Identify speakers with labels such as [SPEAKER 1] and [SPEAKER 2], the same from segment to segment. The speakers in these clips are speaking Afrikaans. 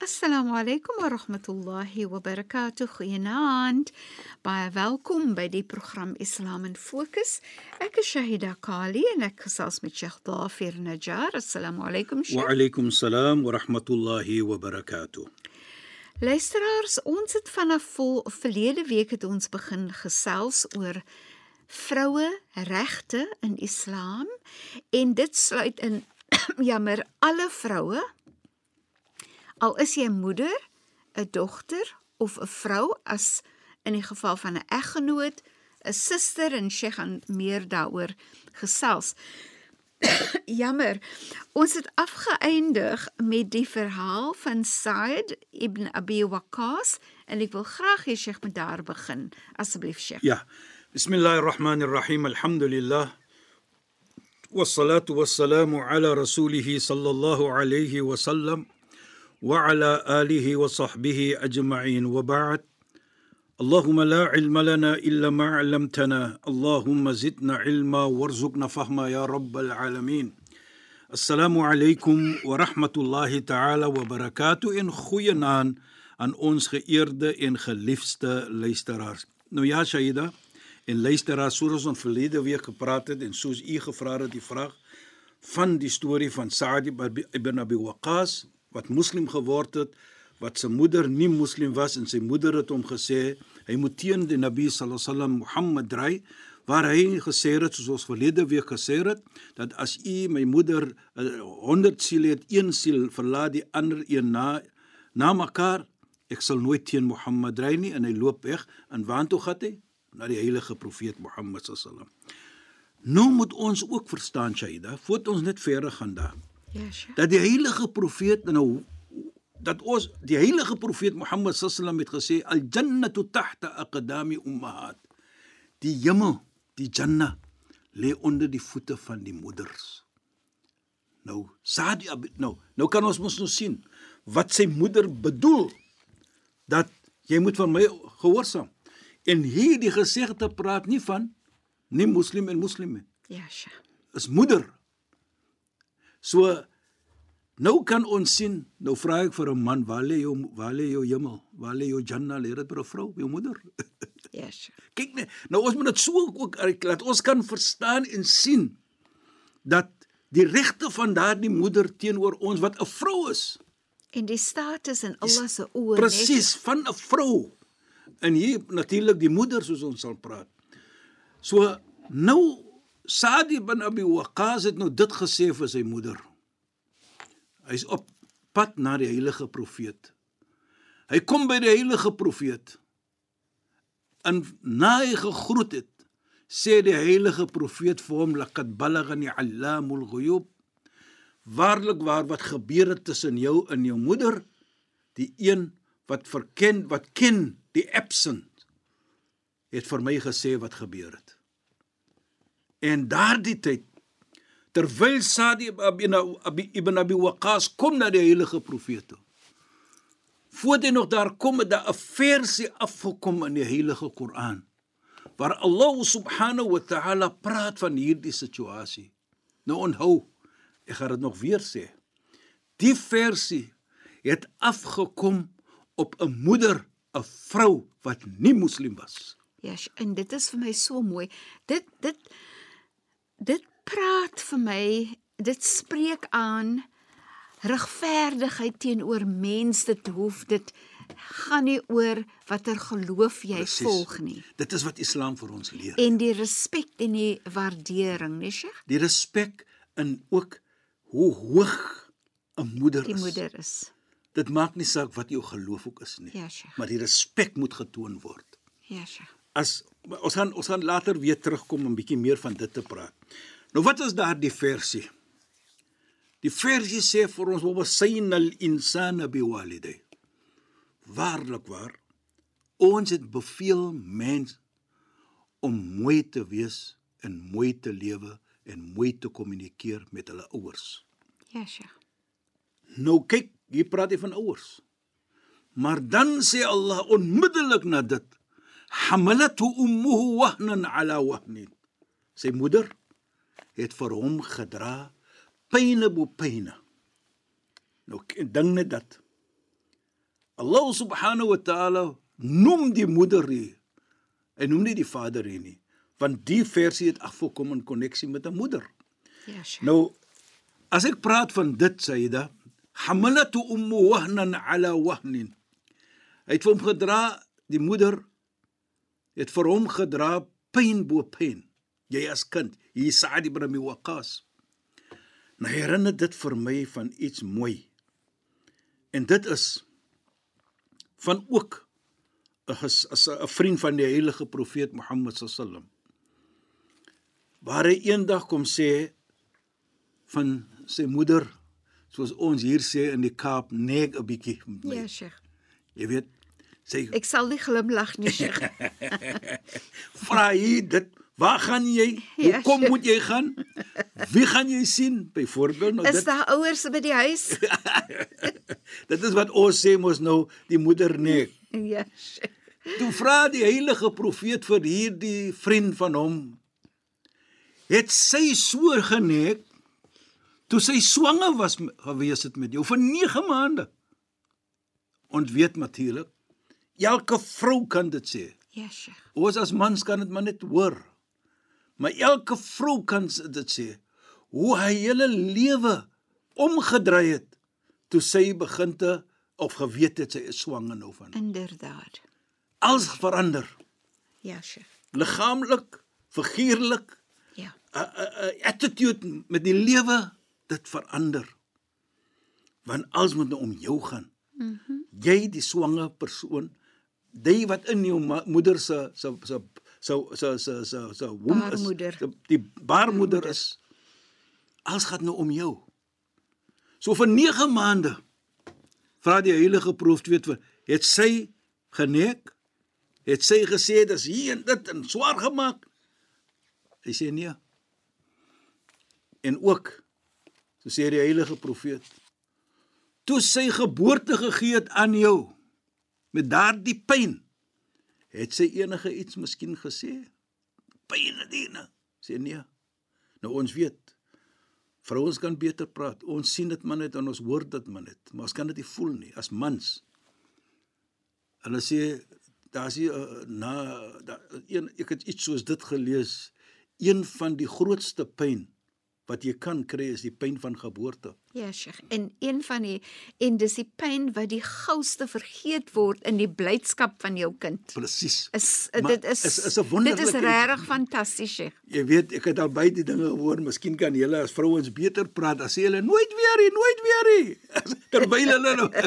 [SPEAKER 1] Assalamu alaykum wa rahmatullahi wa barakatuh. Goeienaand. Baie welkom by die program Islam in Fokus. Ek is Shahida Kali en ek gesels met Sheikh Dafir Najjar. Assalamu alaykum Sheikh.
[SPEAKER 2] Wa alaykum salaam wa rahmatullahi wa barakatuh.
[SPEAKER 1] Luisteraars, ons het vanaf vol, verlede week het ons begin gesels oor vroue regte in Islam en dit sluit in jammer alle vroue al is jy 'n moeder, 'n dogter of 'n vrou as in die geval van 'n eggenoot, 'n suster en sy gaan meer daaroor gesels. Jammer. Ons het afgeëindig met die verhaal van Said ibn Abi Waqqas en ek wil graag hê Sheikh moet daar begin. Asseblief Sheikh.
[SPEAKER 2] Ja. Bismillahirrahmanirrahim. Alhamdulillah. والصلاه والسلام على رسوله صلى الله عليه وسلم وعلى اله وصحبه اجمعين وبعد اللهم لا علم لنا الا ما علمتنا اللهم زدنا علما وارزقنا فهما يا رب العالمين السلام عليكم ورحمه الله تعالى وبركاته in goeienaand aan ons geëerde en geliefde luisteraars nou ja Shaida en luisteraars soos ons verlede week gepraat het en soos u gevra het die vraag van die storie van Sa'd ibn Abi Waqqas wat moslim geword het wat sy moeder nie moslim was en sy moeder het hom gesê hy moet teen die Nabi sallallahu alaihi wasallam Mohammed dry waar hy gesê het soos ons verlede week gesê het dat as u my moeder 100 siele het een siel verlaat die ander een na na mekaar ek sal nooit teen Mohammed dry nie en hy loop weg en waantoe gaan hy? Na die heilige profeet Mohammed sallallahu alaihi wasallam nou moet ons ook verstaan Shaida voordat ons net verder gaan daar
[SPEAKER 1] Ja, Sheikh.
[SPEAKER 2] dat die heilige profeet nou dat ons die heilige profeet Mohammed sallam het gesê al jannatu tahta aqdami ummahat die hemel die janna lê onder die voete van die moeders nou Saadi nou nou kan ons mos nou sien wat sy moeder bedoel dat jy moet van my gehoorsaam en hier die gesegde praat nie van nie moslim en moslime
[SPEAKER 1] Ja, Sheikh.
[SPEAKER 2] is moeder So nou kan ons sien, nou vra ek vir 'n man, waar lê jou waar lê jou hemel? Waar lê jou janna? Lê dit by 'n vrou, jou moeder?
[SPEAKER 1] Ja, Sheikh.
[SPEAKER 2] Kyk net, nou ons moet dit so ook laat ons kan verstaan en sien dat die regte van daardie moeder teenoor ons wat 'n vrou is.
[SPEAKER 1] En die status in Allah se oë.
[SPEAKER 2] Presies, van 'n vrou. En hier natuurlik die moeder soos ons sal praat. So nou Sadi bin Abi Waqqas het nou dit gesê vir sy moeder. Hy's op pad na die heilige profeet. Hy kom by die heilige profeet. En na hy gegroet het, sê die heilige profeet vir hom laqad balagani allamul ghuyub. Waarlik waar wat gebeur het tussen jou en jou moeder, die een wat verken wat ken die absent het vir my gesê wat gebeur het. En daardie tyd terwyl Sadi ibn Abi ibn Abi Waqqas kom na die heilige profeet toe. Voordat hy nog daar kom het daar 'n versie afgekom in die heilige Koran waar Allah subhanahu wa ta'ala praat van hierdie situasie. Nou onthou, ek gaan dit nog weer sê. Die versie het afgekom op 'n moeder, 'n vrou wat nie moslim was.
[SPEAKER 1] Ja, en dit is vir my so mooi. Dit dit dit praat vir my, dit spreek aan regverdigheid teenoor mense. Dit hoef dit gaan nie oor watter geloof jy
[SPEAKER 2] Precies.
[SPEAKER 1] volg nie.
[SPEAKER 2] Dit is wat Islam vir ons leer.
[SPEAKER 1] En die respek en die waardering, nee Sheikh,
[SPEAKER 2] Die respek in ook hoe hoog 'n moeder
[SPEAKER 1] die
[SPEAKER 2] is.
[SPEAKER 1] moeder is.
[SPEAKER 2] dit maak nie saak wat jou geloof ook is nie.
[SPEAKER 1] Ja, Sheikh.
[SPEAKER 2] Maar die respek moet getoon word.
[SPEAKER 1] Ja, Sheikh.
[SPEAKER 2] As ons gaan ons gaan later weer terugkom om bietjie meer van dit te praat. Nou wat is daardie versie? Die versie sê vir ons wa wasaynal insana biwalidayhi. Waarlik waar ons het beveel mens om mooi te wees en mooi te lewe en mooi te kommunikeer met hulle ouers.
[SPEAKER 1] Ja, Sheikh.
[SPEAKER 2] Nou kyk, hier praat hy van ouers. Maar dan sê Allah onmiddellik na dit: "Hamalatu ummuhu wahnan ala wahnin." Sy moeder het vir hom gedra pyne bo pyne. Nou ding net dat Allah subhanahu wa ta'ala noem die moeder hier. Hy noem nie die vader hier nie, want die versie het afgekom in koneksie met 'n moeder.
[SPEAKER 1] Ja, Sheikh.
[SPEAKER 2] Nou as ek praat van dit Saida, hamalatu ummu wahnan ala wahnin. Hy het vir hom gedra, die moeder het vir hom gedra pyn bo pyn. Jy as kind, hier Saad ibn Abi Waqqas. Nou herinner dit vir my van iets mooi. En dit is van ook 'n as 'n vriend van die heilige profeet Mohammed sallam. Waar hy eendag kom sê van sy moeder soos ons hier sê in die Kaap nek 'n bietjie.
[SPEAKER 1] Ja, Sheikh.
[SPEAKER 2] Jy weet, sy
[SPEAKER 1] Ek sal nie glimlag nie, Sheikh.
[SPEAKER 2] vra hy dit, waar gaan jy?
[SPEAKER 1] Ja,
[SPEAKER 2] Hoekom moet jy gaan? Wie gaan jy sien? Byvoorbeeld nou
[SPEAKER 1] Is
[SPEAKER 2] dit
[SPEAKER 1] daar ouers by die huis?
[SPEAKER 2] dit is wat ons sê mos nou die moeder nek.
[SPEAKER 1] Ja, Sheikh.
[SPEAKER 2] Toe vra die heilige profeet vir hierdie vriend van hom het sy so genek toe sy swanger was gewees het met jou vir 9 maande. Ons weet natuurlik elke vrou kan dit sê.
[SPEAKER 1] Ja, Sheikh.
[SPEAKER 2] Ons as mans kan dit maar net hoor. Maar elke vrou kan dit sê hoe hy hele lewe omgedraai het toe sy begin te of geweet het sy is swanger nou van.
[SPEAKER 1] Inderdaad.
[SPEAKER 2] Alles verander.
[SPEAKER 1] Ja, Sheikh.
[SPEAKER 2] liggaamlik, figuurlik,
[SPEAKER 1] Ja.
[SPEAKER 2] 'n attitude met die lewe dit verander. Want alles moet nou om jou gaan. Mhm. Mm jy die swanger persoon, jy wat in jou moeder se se se se se se se se womb is, die, die baarmoeder is. Alles gaan nou om jou. So vir 9 maande vra die heilige profeet vir het sy geneek het sy gesê dis hier en dit en swaar gemaak. Hy sê nee. En ook so sê die heilige profeet toe sy geboorte gegee het aan jou met daardie pyn het sy enige iets miskien gesê? Pyn diene. Sê nee. Nou ons weet vrouens kan beter praat. Ons sien dit maar net en ons hoor dit maar net, maar ons kan dit nie voel nie as mans. Hulle sê daar's hier uh, na da, een ek het iets soos dit gelees. Een van die grootste pyn wat jy kan kry is die pyn van geboorte.
[SPEAKER 1] Ja, Sheikh. En een van die en dis die pyn wat die gouste vergeet word in die blydskap van jou kind.
[SPEAKER 2] Presies.
[SPEAKER 1] Is
[SPEAKER 2] Maar
[SPEAKER 1] dit is
[SPEAKER 2] is- is 'n
[SPEAKER 1] dit
[SPEAKER 2] wonderlike
[SPEAKER 1] is
[SPEAKER 2] iets.
[SPEAKER 1] regtig fantasties, Sheikh.
[SPEAKER 2] Jy weet, ek het al baie die dinge gehoor. Miskien kan julle as vrouens beter praat. Dan sê hulle nooit weer nie, nooit weer nie. Terwyl hulle nog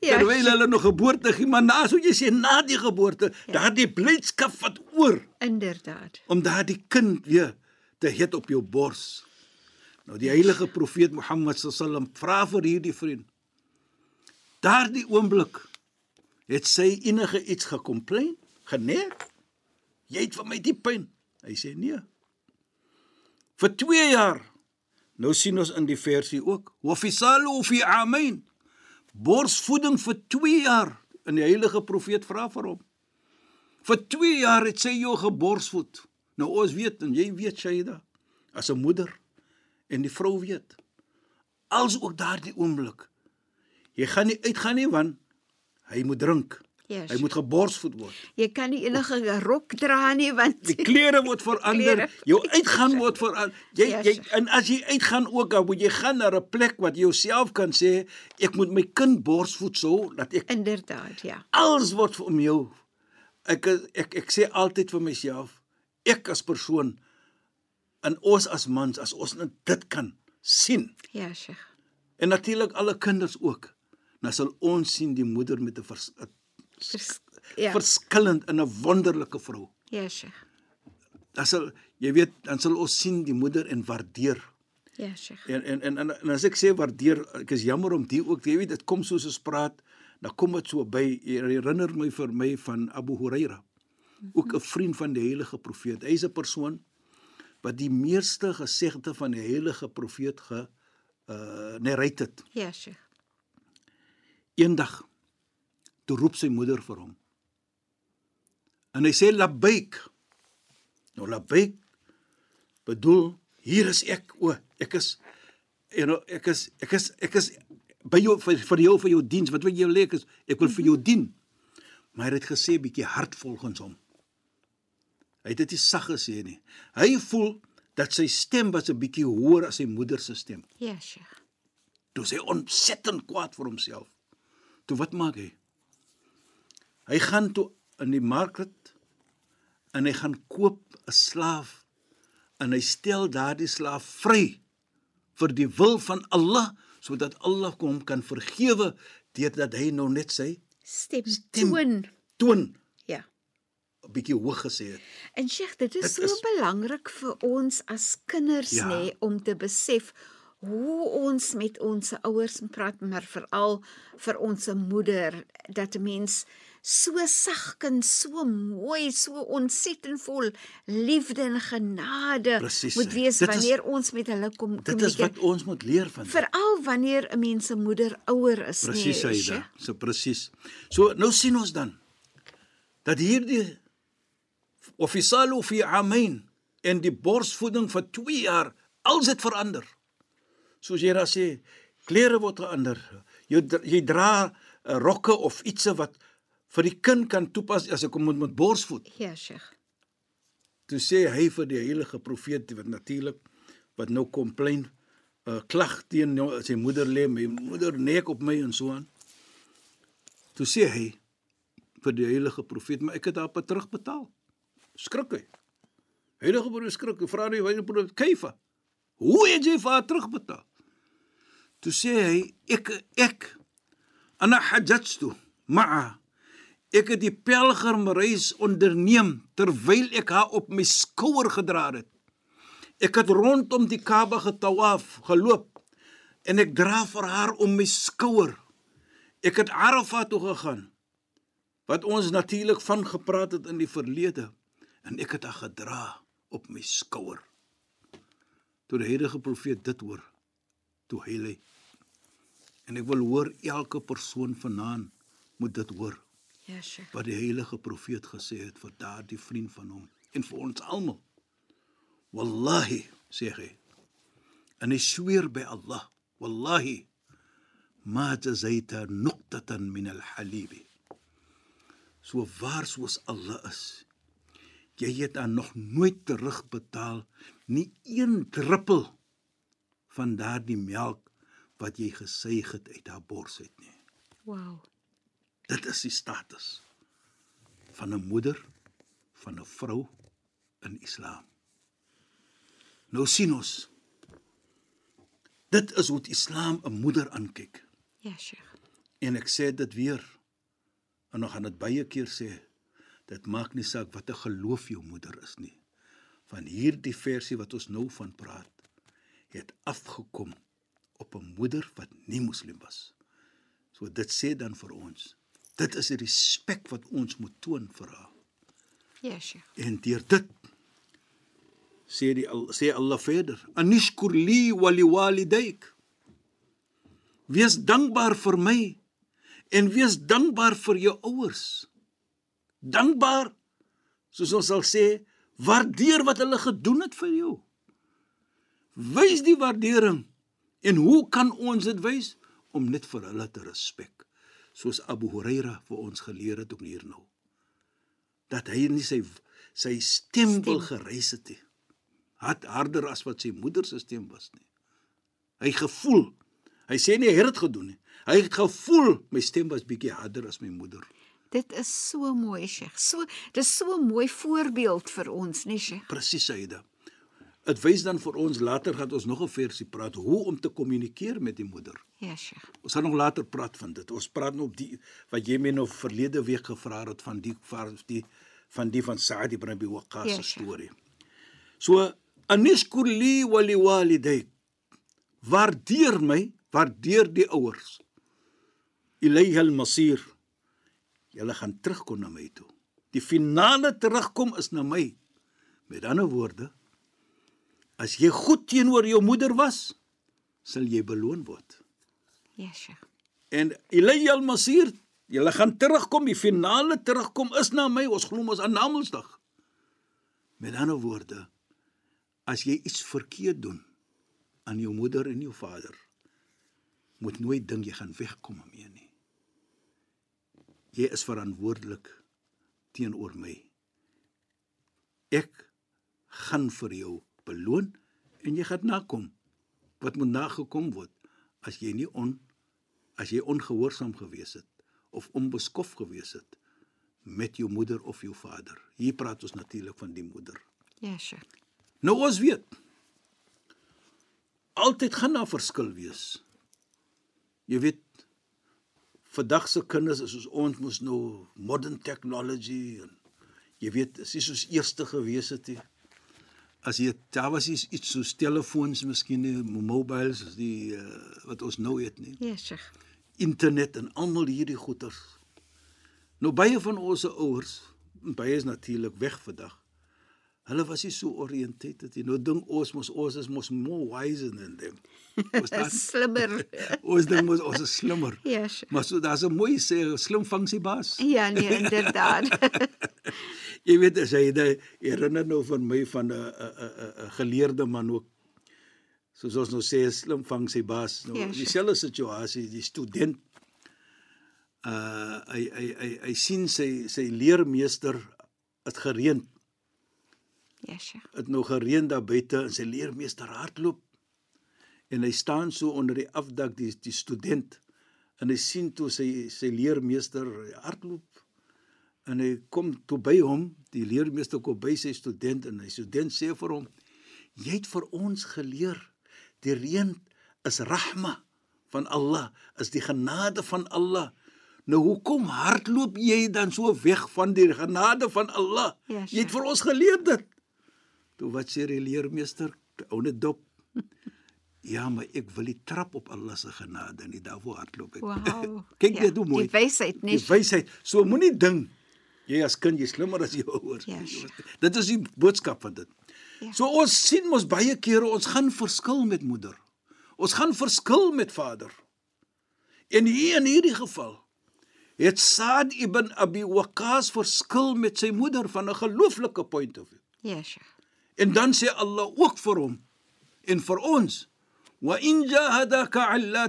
[SPEAKER 1] Ja,
[SPEAKER 2] terwyl hulle nog geboorte gee, maar na so jy sê na die geboorte, ja. daardie blydskap wat oor
[SPEAKER 1] inderdaad.
[SPEAKER 2] om daardie kind weer te het op jou bors. Nou die heilige profeet Mohammed sallam vra vir hierdie vriend. Daardie oomblik het sy enige iets gekomplain, geneek. Jy het vir my die pyn. Hy sê nee. Vir 2 jaar. Nou sien ons in die versie ook, wa fisalu fi amain. Borsvoeding vir 2 jaar. En die heilige profeet vra vir hom. Vir 2 jaar het sy jou geborsvoed. Nou ons weet en jy weet Shaida as 'n moeder en die vrou weet. Als ook daardie oomblik. Jy gaan nie uitgaan nie want hy moet drink.
[SPEAKER 1] Yes.
[SPEAKER 2] Hy moet geborsvoed word.
[SPEAKER 1] Jy kan nie enige rok dra nie want
[SPEAKER 2] Die klere word verander,
[SPEAKER 1] Klere.
[SPEAKER 2] jou uitgaan word verander. Jy
[SPEAKER 1] Ja,
[SPEAKER 2] jy en as jy uitgaan ook dan moet jy gaan na 'n plek wat jy jouself kan sê ek moet my kind borsvoed so dat ek
[SPEAKER 1] inderdaad, ja.
[SPEAKER 2] alles word om jou. Ek ek ek sê altyd vir myself, ek as persoon en ons as mans as ons dit kan sien
[SPEAKER 1] Ja, Sheikh.
[SPEAKER 2] en natuurlik alle kinders ook dan sal ons sien die moeder met 'n vers,
[SPEAKER 1] Vers, ja.
[SPEAKER 2] verskillend in 'n wonderlike vrou.
[SPEAKER 1] Ja, Sheikh.
[SPEAKER 2] Dan sal jy weet, dan sal ons sien die moeder en waardeer.
[SPEAKER 1] Ja, Sheikh.
[SPEAKER 2] En en en, en, en as ek sê waardeer, ek is jammer om die ook, jy weet, dit kom soos ons praat, dan kom dit so by herinner my vir my van Abu Huraira. Ook 'n vriend van die heilige profeet. Hy's 'n persoon wat die meeste gesegde van die heilige profeet ge uh narrate het.
[SPEAKER 1] Ja, Sheikh.
[SPEAKER 2] Eendag toe roep sy moeder vir hom. En hy sê labbaik. Nou labbaik bedoel hier is ek o, ek is you know, ek is ek is ek is by jou vir, vir jou vir jou diens. Wat wil jy lê ek is ek wil vir jou dien. Maar hy het gesê bietjie hard volgens hom. Hy het dit nie sag gesê nie. Hy voel dat sy stem was 'n bietjie hoër as sy moeder se stem.
[SPEAKER 1] Ja, Sheikh.
[SPEAKER 2] Toe sy ontsettend kwaad vir homself. Toe wat maak hy? Hy gaan toe in die market en hy gaan koop 'n slaaf en hy stel daardie slaaf vry vir die wil van Allah sodat Allah hom kan vergewe deurdat hy nou net sy
[SPEAKER 1] Stem,
[SPEAKER 2] Stem.
[SPEAKER 1] toon.
[SPEAKER 2] toon bietjie hoog gesê het.
[SPEAKER 1] En Sheikh, dit is
[SPEAKER 2] Dit
[SPEAKER 1] so
[SPEAKER 2] is-
[SPEAKER 1] belangrik vir ons as kinders
[SPEAKER 2] Ja.
[SPEAKER 1] nê om te besef hoe ons met ons ouers praat, maar veral vir ons moeder dat 'n mens so sagkens, so mooi, so ontsettend vol liefde en genade
[SPEAKER 2] Presies,
[SPEAKER 1] moet wees
[SPEAKER 2] Dit is-
[SPEAKER 1] wanneer ons met hulle kom
[SPEAKER 2] Dit is wat ons moet leer van.
[SPEAKER 1] Veral wanneer 'n mens se moeder ouer is,
[SPEAKER 2] Presies
[SPEAKER 1] nee,
[SPEAKER 2] da. So presies. So nou sien ons dan dat hierdie offisalu fi amain en die borsvoeding vir 2 jaar alles het verander. Soos jy daar sê, klere word verander. Jy jy dra uh, rokke of iets wat vir die kind kan toepas as ek hom moet met borsvoed.
[SPEAKER 1] Ja, Sheikh.
[SPEAKER 2] Toe sê hy vir die heilige profeet wat natuurlik wat nou komplain 'n uh, klag teen nou, sy moeder lê, my moeder nek op my en so aan. Toe sê hy vir die heilige profeet, maar ek het haar terugbetaal. Skrik hy. Heilige profeet skrik, hy vra die heilige profeet, "Kaifa? Hoe het jy vir haar terugbetaal?" Toe sê hy, "Ek ek ana hajjatu ma'a Ek het die pelgrimreis onderneem terwyl ek haar op my skouer gedra het. Ek het rondom die Kaaba getawaf, geloop en ek dra vir haar om my skouer. Ek het Arafat toe gegaan wat ons natuurlik van gepraat het in die verlede en ek het haar gedra op my skouer. Toe die heilige profeet dit hoor, toe huil hy. En ek wil hoor elke persoon vanaand moet dit hoor
[SPEAKER 1] Ja, Sheikh.
[SPEAKER 2] wat die heilige profeet gesê het vir daardie vriend van hom en vir ons almal. Wallahi, sê hy. En hy sweer by Allah, wallahi ma jazaita nuqtatan min al-halibi. So waar soos Allah is. Jy het dan nog nooit terugbetaal nie een druppel van daardie melk wat jy gesuig het uit haar bors uit nie.
[SPEAKER 1] Wow.
[SPEAKER 2] Dit is die status van 'n moeder van 'n vrou in Islam. Nou sien ons. Dit is hoe die Islam 'n moeder aankyk.
[SPEAKER 1] Ja, Sheikh.
[SPEAKER 2] En ek sê dit weer. En nog gaan dit baie keer sê. Dit maak nie saak wat 'n geloof jou moeder is nie. Van hierdie versie wat ons nou van praat, het afgekom op 'n moeder wat nie moslim was. So dit sê dan vir ons, dit is die respek wat ons moet toon vir haar.
[SPEAKER 1] Ja, Sheikh.
[SPEAKER 2] En deur dit sê die sê Allah verder: "Anishkur li wa liwalidayk." Wees dankbaar vir my en wees dankbaar vir jou ouers. Dankbaar soos ons sal sê, waardeer wat hulle gedoen het vir jou. Wys die waardering. En hoe kan ons dit wys? Om net vir hulle te respek. Soos Abu Huraira vir ons geleer het ook hier nou dat hy nie sy sy stem wil gereis het nie. Hat harder as wat sy moeder se stem was nie. Hy gevoel. Hy sê nie hy het dit gedoen nie. Hy het gevoel my stem was bietjie harder as my moeder.
[SPEAKER 1] Dit is so mooi, Sheikh. So dis so 'n mooi voorbeeld vir ons, nee, Sheikh.
[SPEAKER 2] Presies Saida. Dit wys dan vir ons later gaan ons nog 'n versie praat hoe om te kommunikeer met die moeder.
[SPEAKER 1] Ja, Sheikh.
[SPEAKER 2] Ons gaan nog later praat van dit. Ons praat nou op die wat jy my nou verlede week gevra het van die van die van die van Saad ibn Abi Waqqas
[SPEAKER 1] Ja,
[SPEAKER 2] se storie. So anishkur li wa li walidayk. Waardeer my, waardeer die ouers. Ilayha al-masir. Julle gaan terugkom na my toe. Die finale terugkom is na my. Met ander woorde, as jy goed teenoor jou moeder was, sal jy beloon word.
[SPEAKER 1] Ja, Sheikh.
[SPEAKER 2] En Ilayya al-Masir, julle gaan terugkom, die finale terugkom is na my. Ons glo mos aan Namedsdag. Met ander woorde, as jy iets verkeerd doen aan jou moeder en jou vader, moet nooit dink jy gaan wegkom daarmee nie. Jy is verantwoordelik teenoor my. Ek gaan vir jou beloon en jy gaan nakom wat moet nagekom word as jy nie on as jy ongehoorsaam gewees het of onbeskof gewees het met jou moeder of jou vader. Hier praat ons natuurlik van die moeder.
[SPEAKER 1] Ja, Sheikh.
[SPEAKER 2] Nou ons weet altyd gaan daar verskil wees. Jy weet vandag se kinders is soos ons mos nou modern technology en jy weet is nie soos eerste gewees het nie. As jy daar was iets iets soos telefoons, miskien nie mobiles as die uh, wat ons nou het nie
[SPEAKER 1] Ja, Sheikh.
[SPEAKER 2] internet en almal hierdie goeters. Nou baie van ons ouers, baie is natuurlik weg vandag. Hulle was nie so oriënteerd nie. Nou dink ons mos ons is mos more wiser than them. Ons dan
[SPEAKER 1] Slimmer.
[SPEAKER 2] ons dink mos ons is slimmer.
[SPEAKER 1] Ja, Sheikh.
[SPEAKER 2] Maar so daar's 'n mooi sê, slim sy baas.
[SPEAKER 1] Ja, nee, inderdaad.
[SPEAKER 2] Jy weet as hy dit herinner nou van my van 'n 'n 'n geleerde man ook. Soos ons nou sê, slim sy baas. Nou
[SPEAKER 1] Ja, sure.
[SPEAKER 2] dieselfde situasie, die student uh hy hy hy hy sien sy sy leermeester het gereën.
[SPEAKER 1] Ja, Sheikh.
[SPEAKER 2] Het nou gereën daar buite en sy leermeester hardloop. En hy staan so onder die afdak die die student en hy sien toe sy sy leermeester hardloop en hy kom toe by hom, die leermeester kom by sy student en hy student sê vir hom: "Jy het vir ons geleer die reën is rahma van Allah, is die genade van Allah. Nou hoekom hardloop jy dan so weg van die genade van Allah?
[SPEAKER 1] Ja,
[SPEAKER 2] jy het vir ons geleer dit." Toe wat sê die leermeester, die ouene dop? Ja, maar ek wil die trap op Allah se genade nie daarvoor hardloop ek.
[SPEAKER 1] Wow.
[SPEAKER 2] Kyk
[SPEAKER 1] Ja,
[SPEAKER 2] net hoe mooi.
[SPEAKER 1] die wysheid, nee.
[SPEAKER 2] Die wysheid. So moenie ding jy as kind jy slimmer as jou ouers.
[SPEAKER 1] Ja,
[SPEAKER 2] nie.
[SPEAKER 1] sure.
[SPEAKER 2] Dit is die boodskap van dit.
[SPEAKER 1] Ja.
[SPEAKER 2] So ons sien mos baie kere ons gaan verskil met moeder. Ons gaan verskil met vader. En hier in hierdie geval het Saad ibn Abi Waqqas verskil met sy moeder van 'n gelooflike point of view.
[SPEAKER 1] Ja, Sheikh.
[SPEAKER 2] En dan sê Allah ook vir hom en vir ons: "Wa in jahadaka alla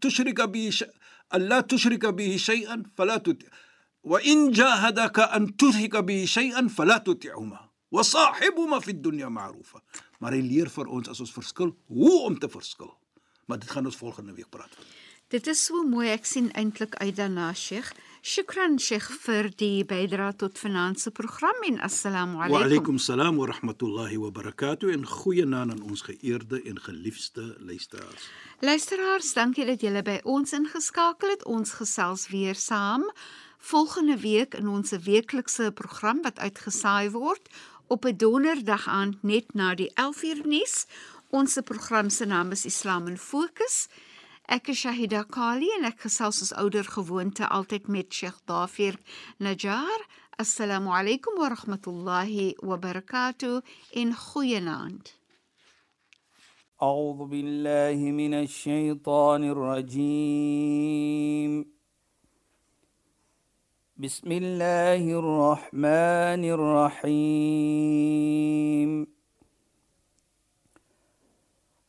[SPEAKER 2] tushrika bi alla tushrika bihi shay'an fala tut wa in jahadaka an tushrika bihi shay'an fala tuti'huma wa sahibhuma fi dunya ma'rufa." Maar hy leer vir ons as ons verskil, hoe om te verskil. Maar dit gaan ons volgende week praat.
[SPEAKER 1] Dit is so mooi. Ek sien eintlik uit daarna, Sheikh. Shukran Sheikh vir die bydrae tot finansie program en assalamu
[SPEAKER 2] Wa
[SPEAKER 1] alaykum.
[SPEAKER 2] alaykum salaam wa rahmatullahi wa barakatuh en goeienaand aan ons geëerde en geliefde luisteraars.
[SPEAKER 1] Luisteraars, dankie dat julle by ons ingeskakel het. Ons gesels weer saam volgende week in ons weeklikse program wat uitgesaai word op 'n donderdag aand net na die 11uur nuus. Ons program se naam is Islam in Fokus. Ek is Shahida Kali en ek gesels soos ouer gewoonte altyd met Sheikh Dafir Najjar. Assalamu alaykum wa rahmatullahi wa barakatuh in goeienaand.
[SPEAKER 3] أعوذ بالله من الشيطان الرجيم بسم الله الرحمن الرحيم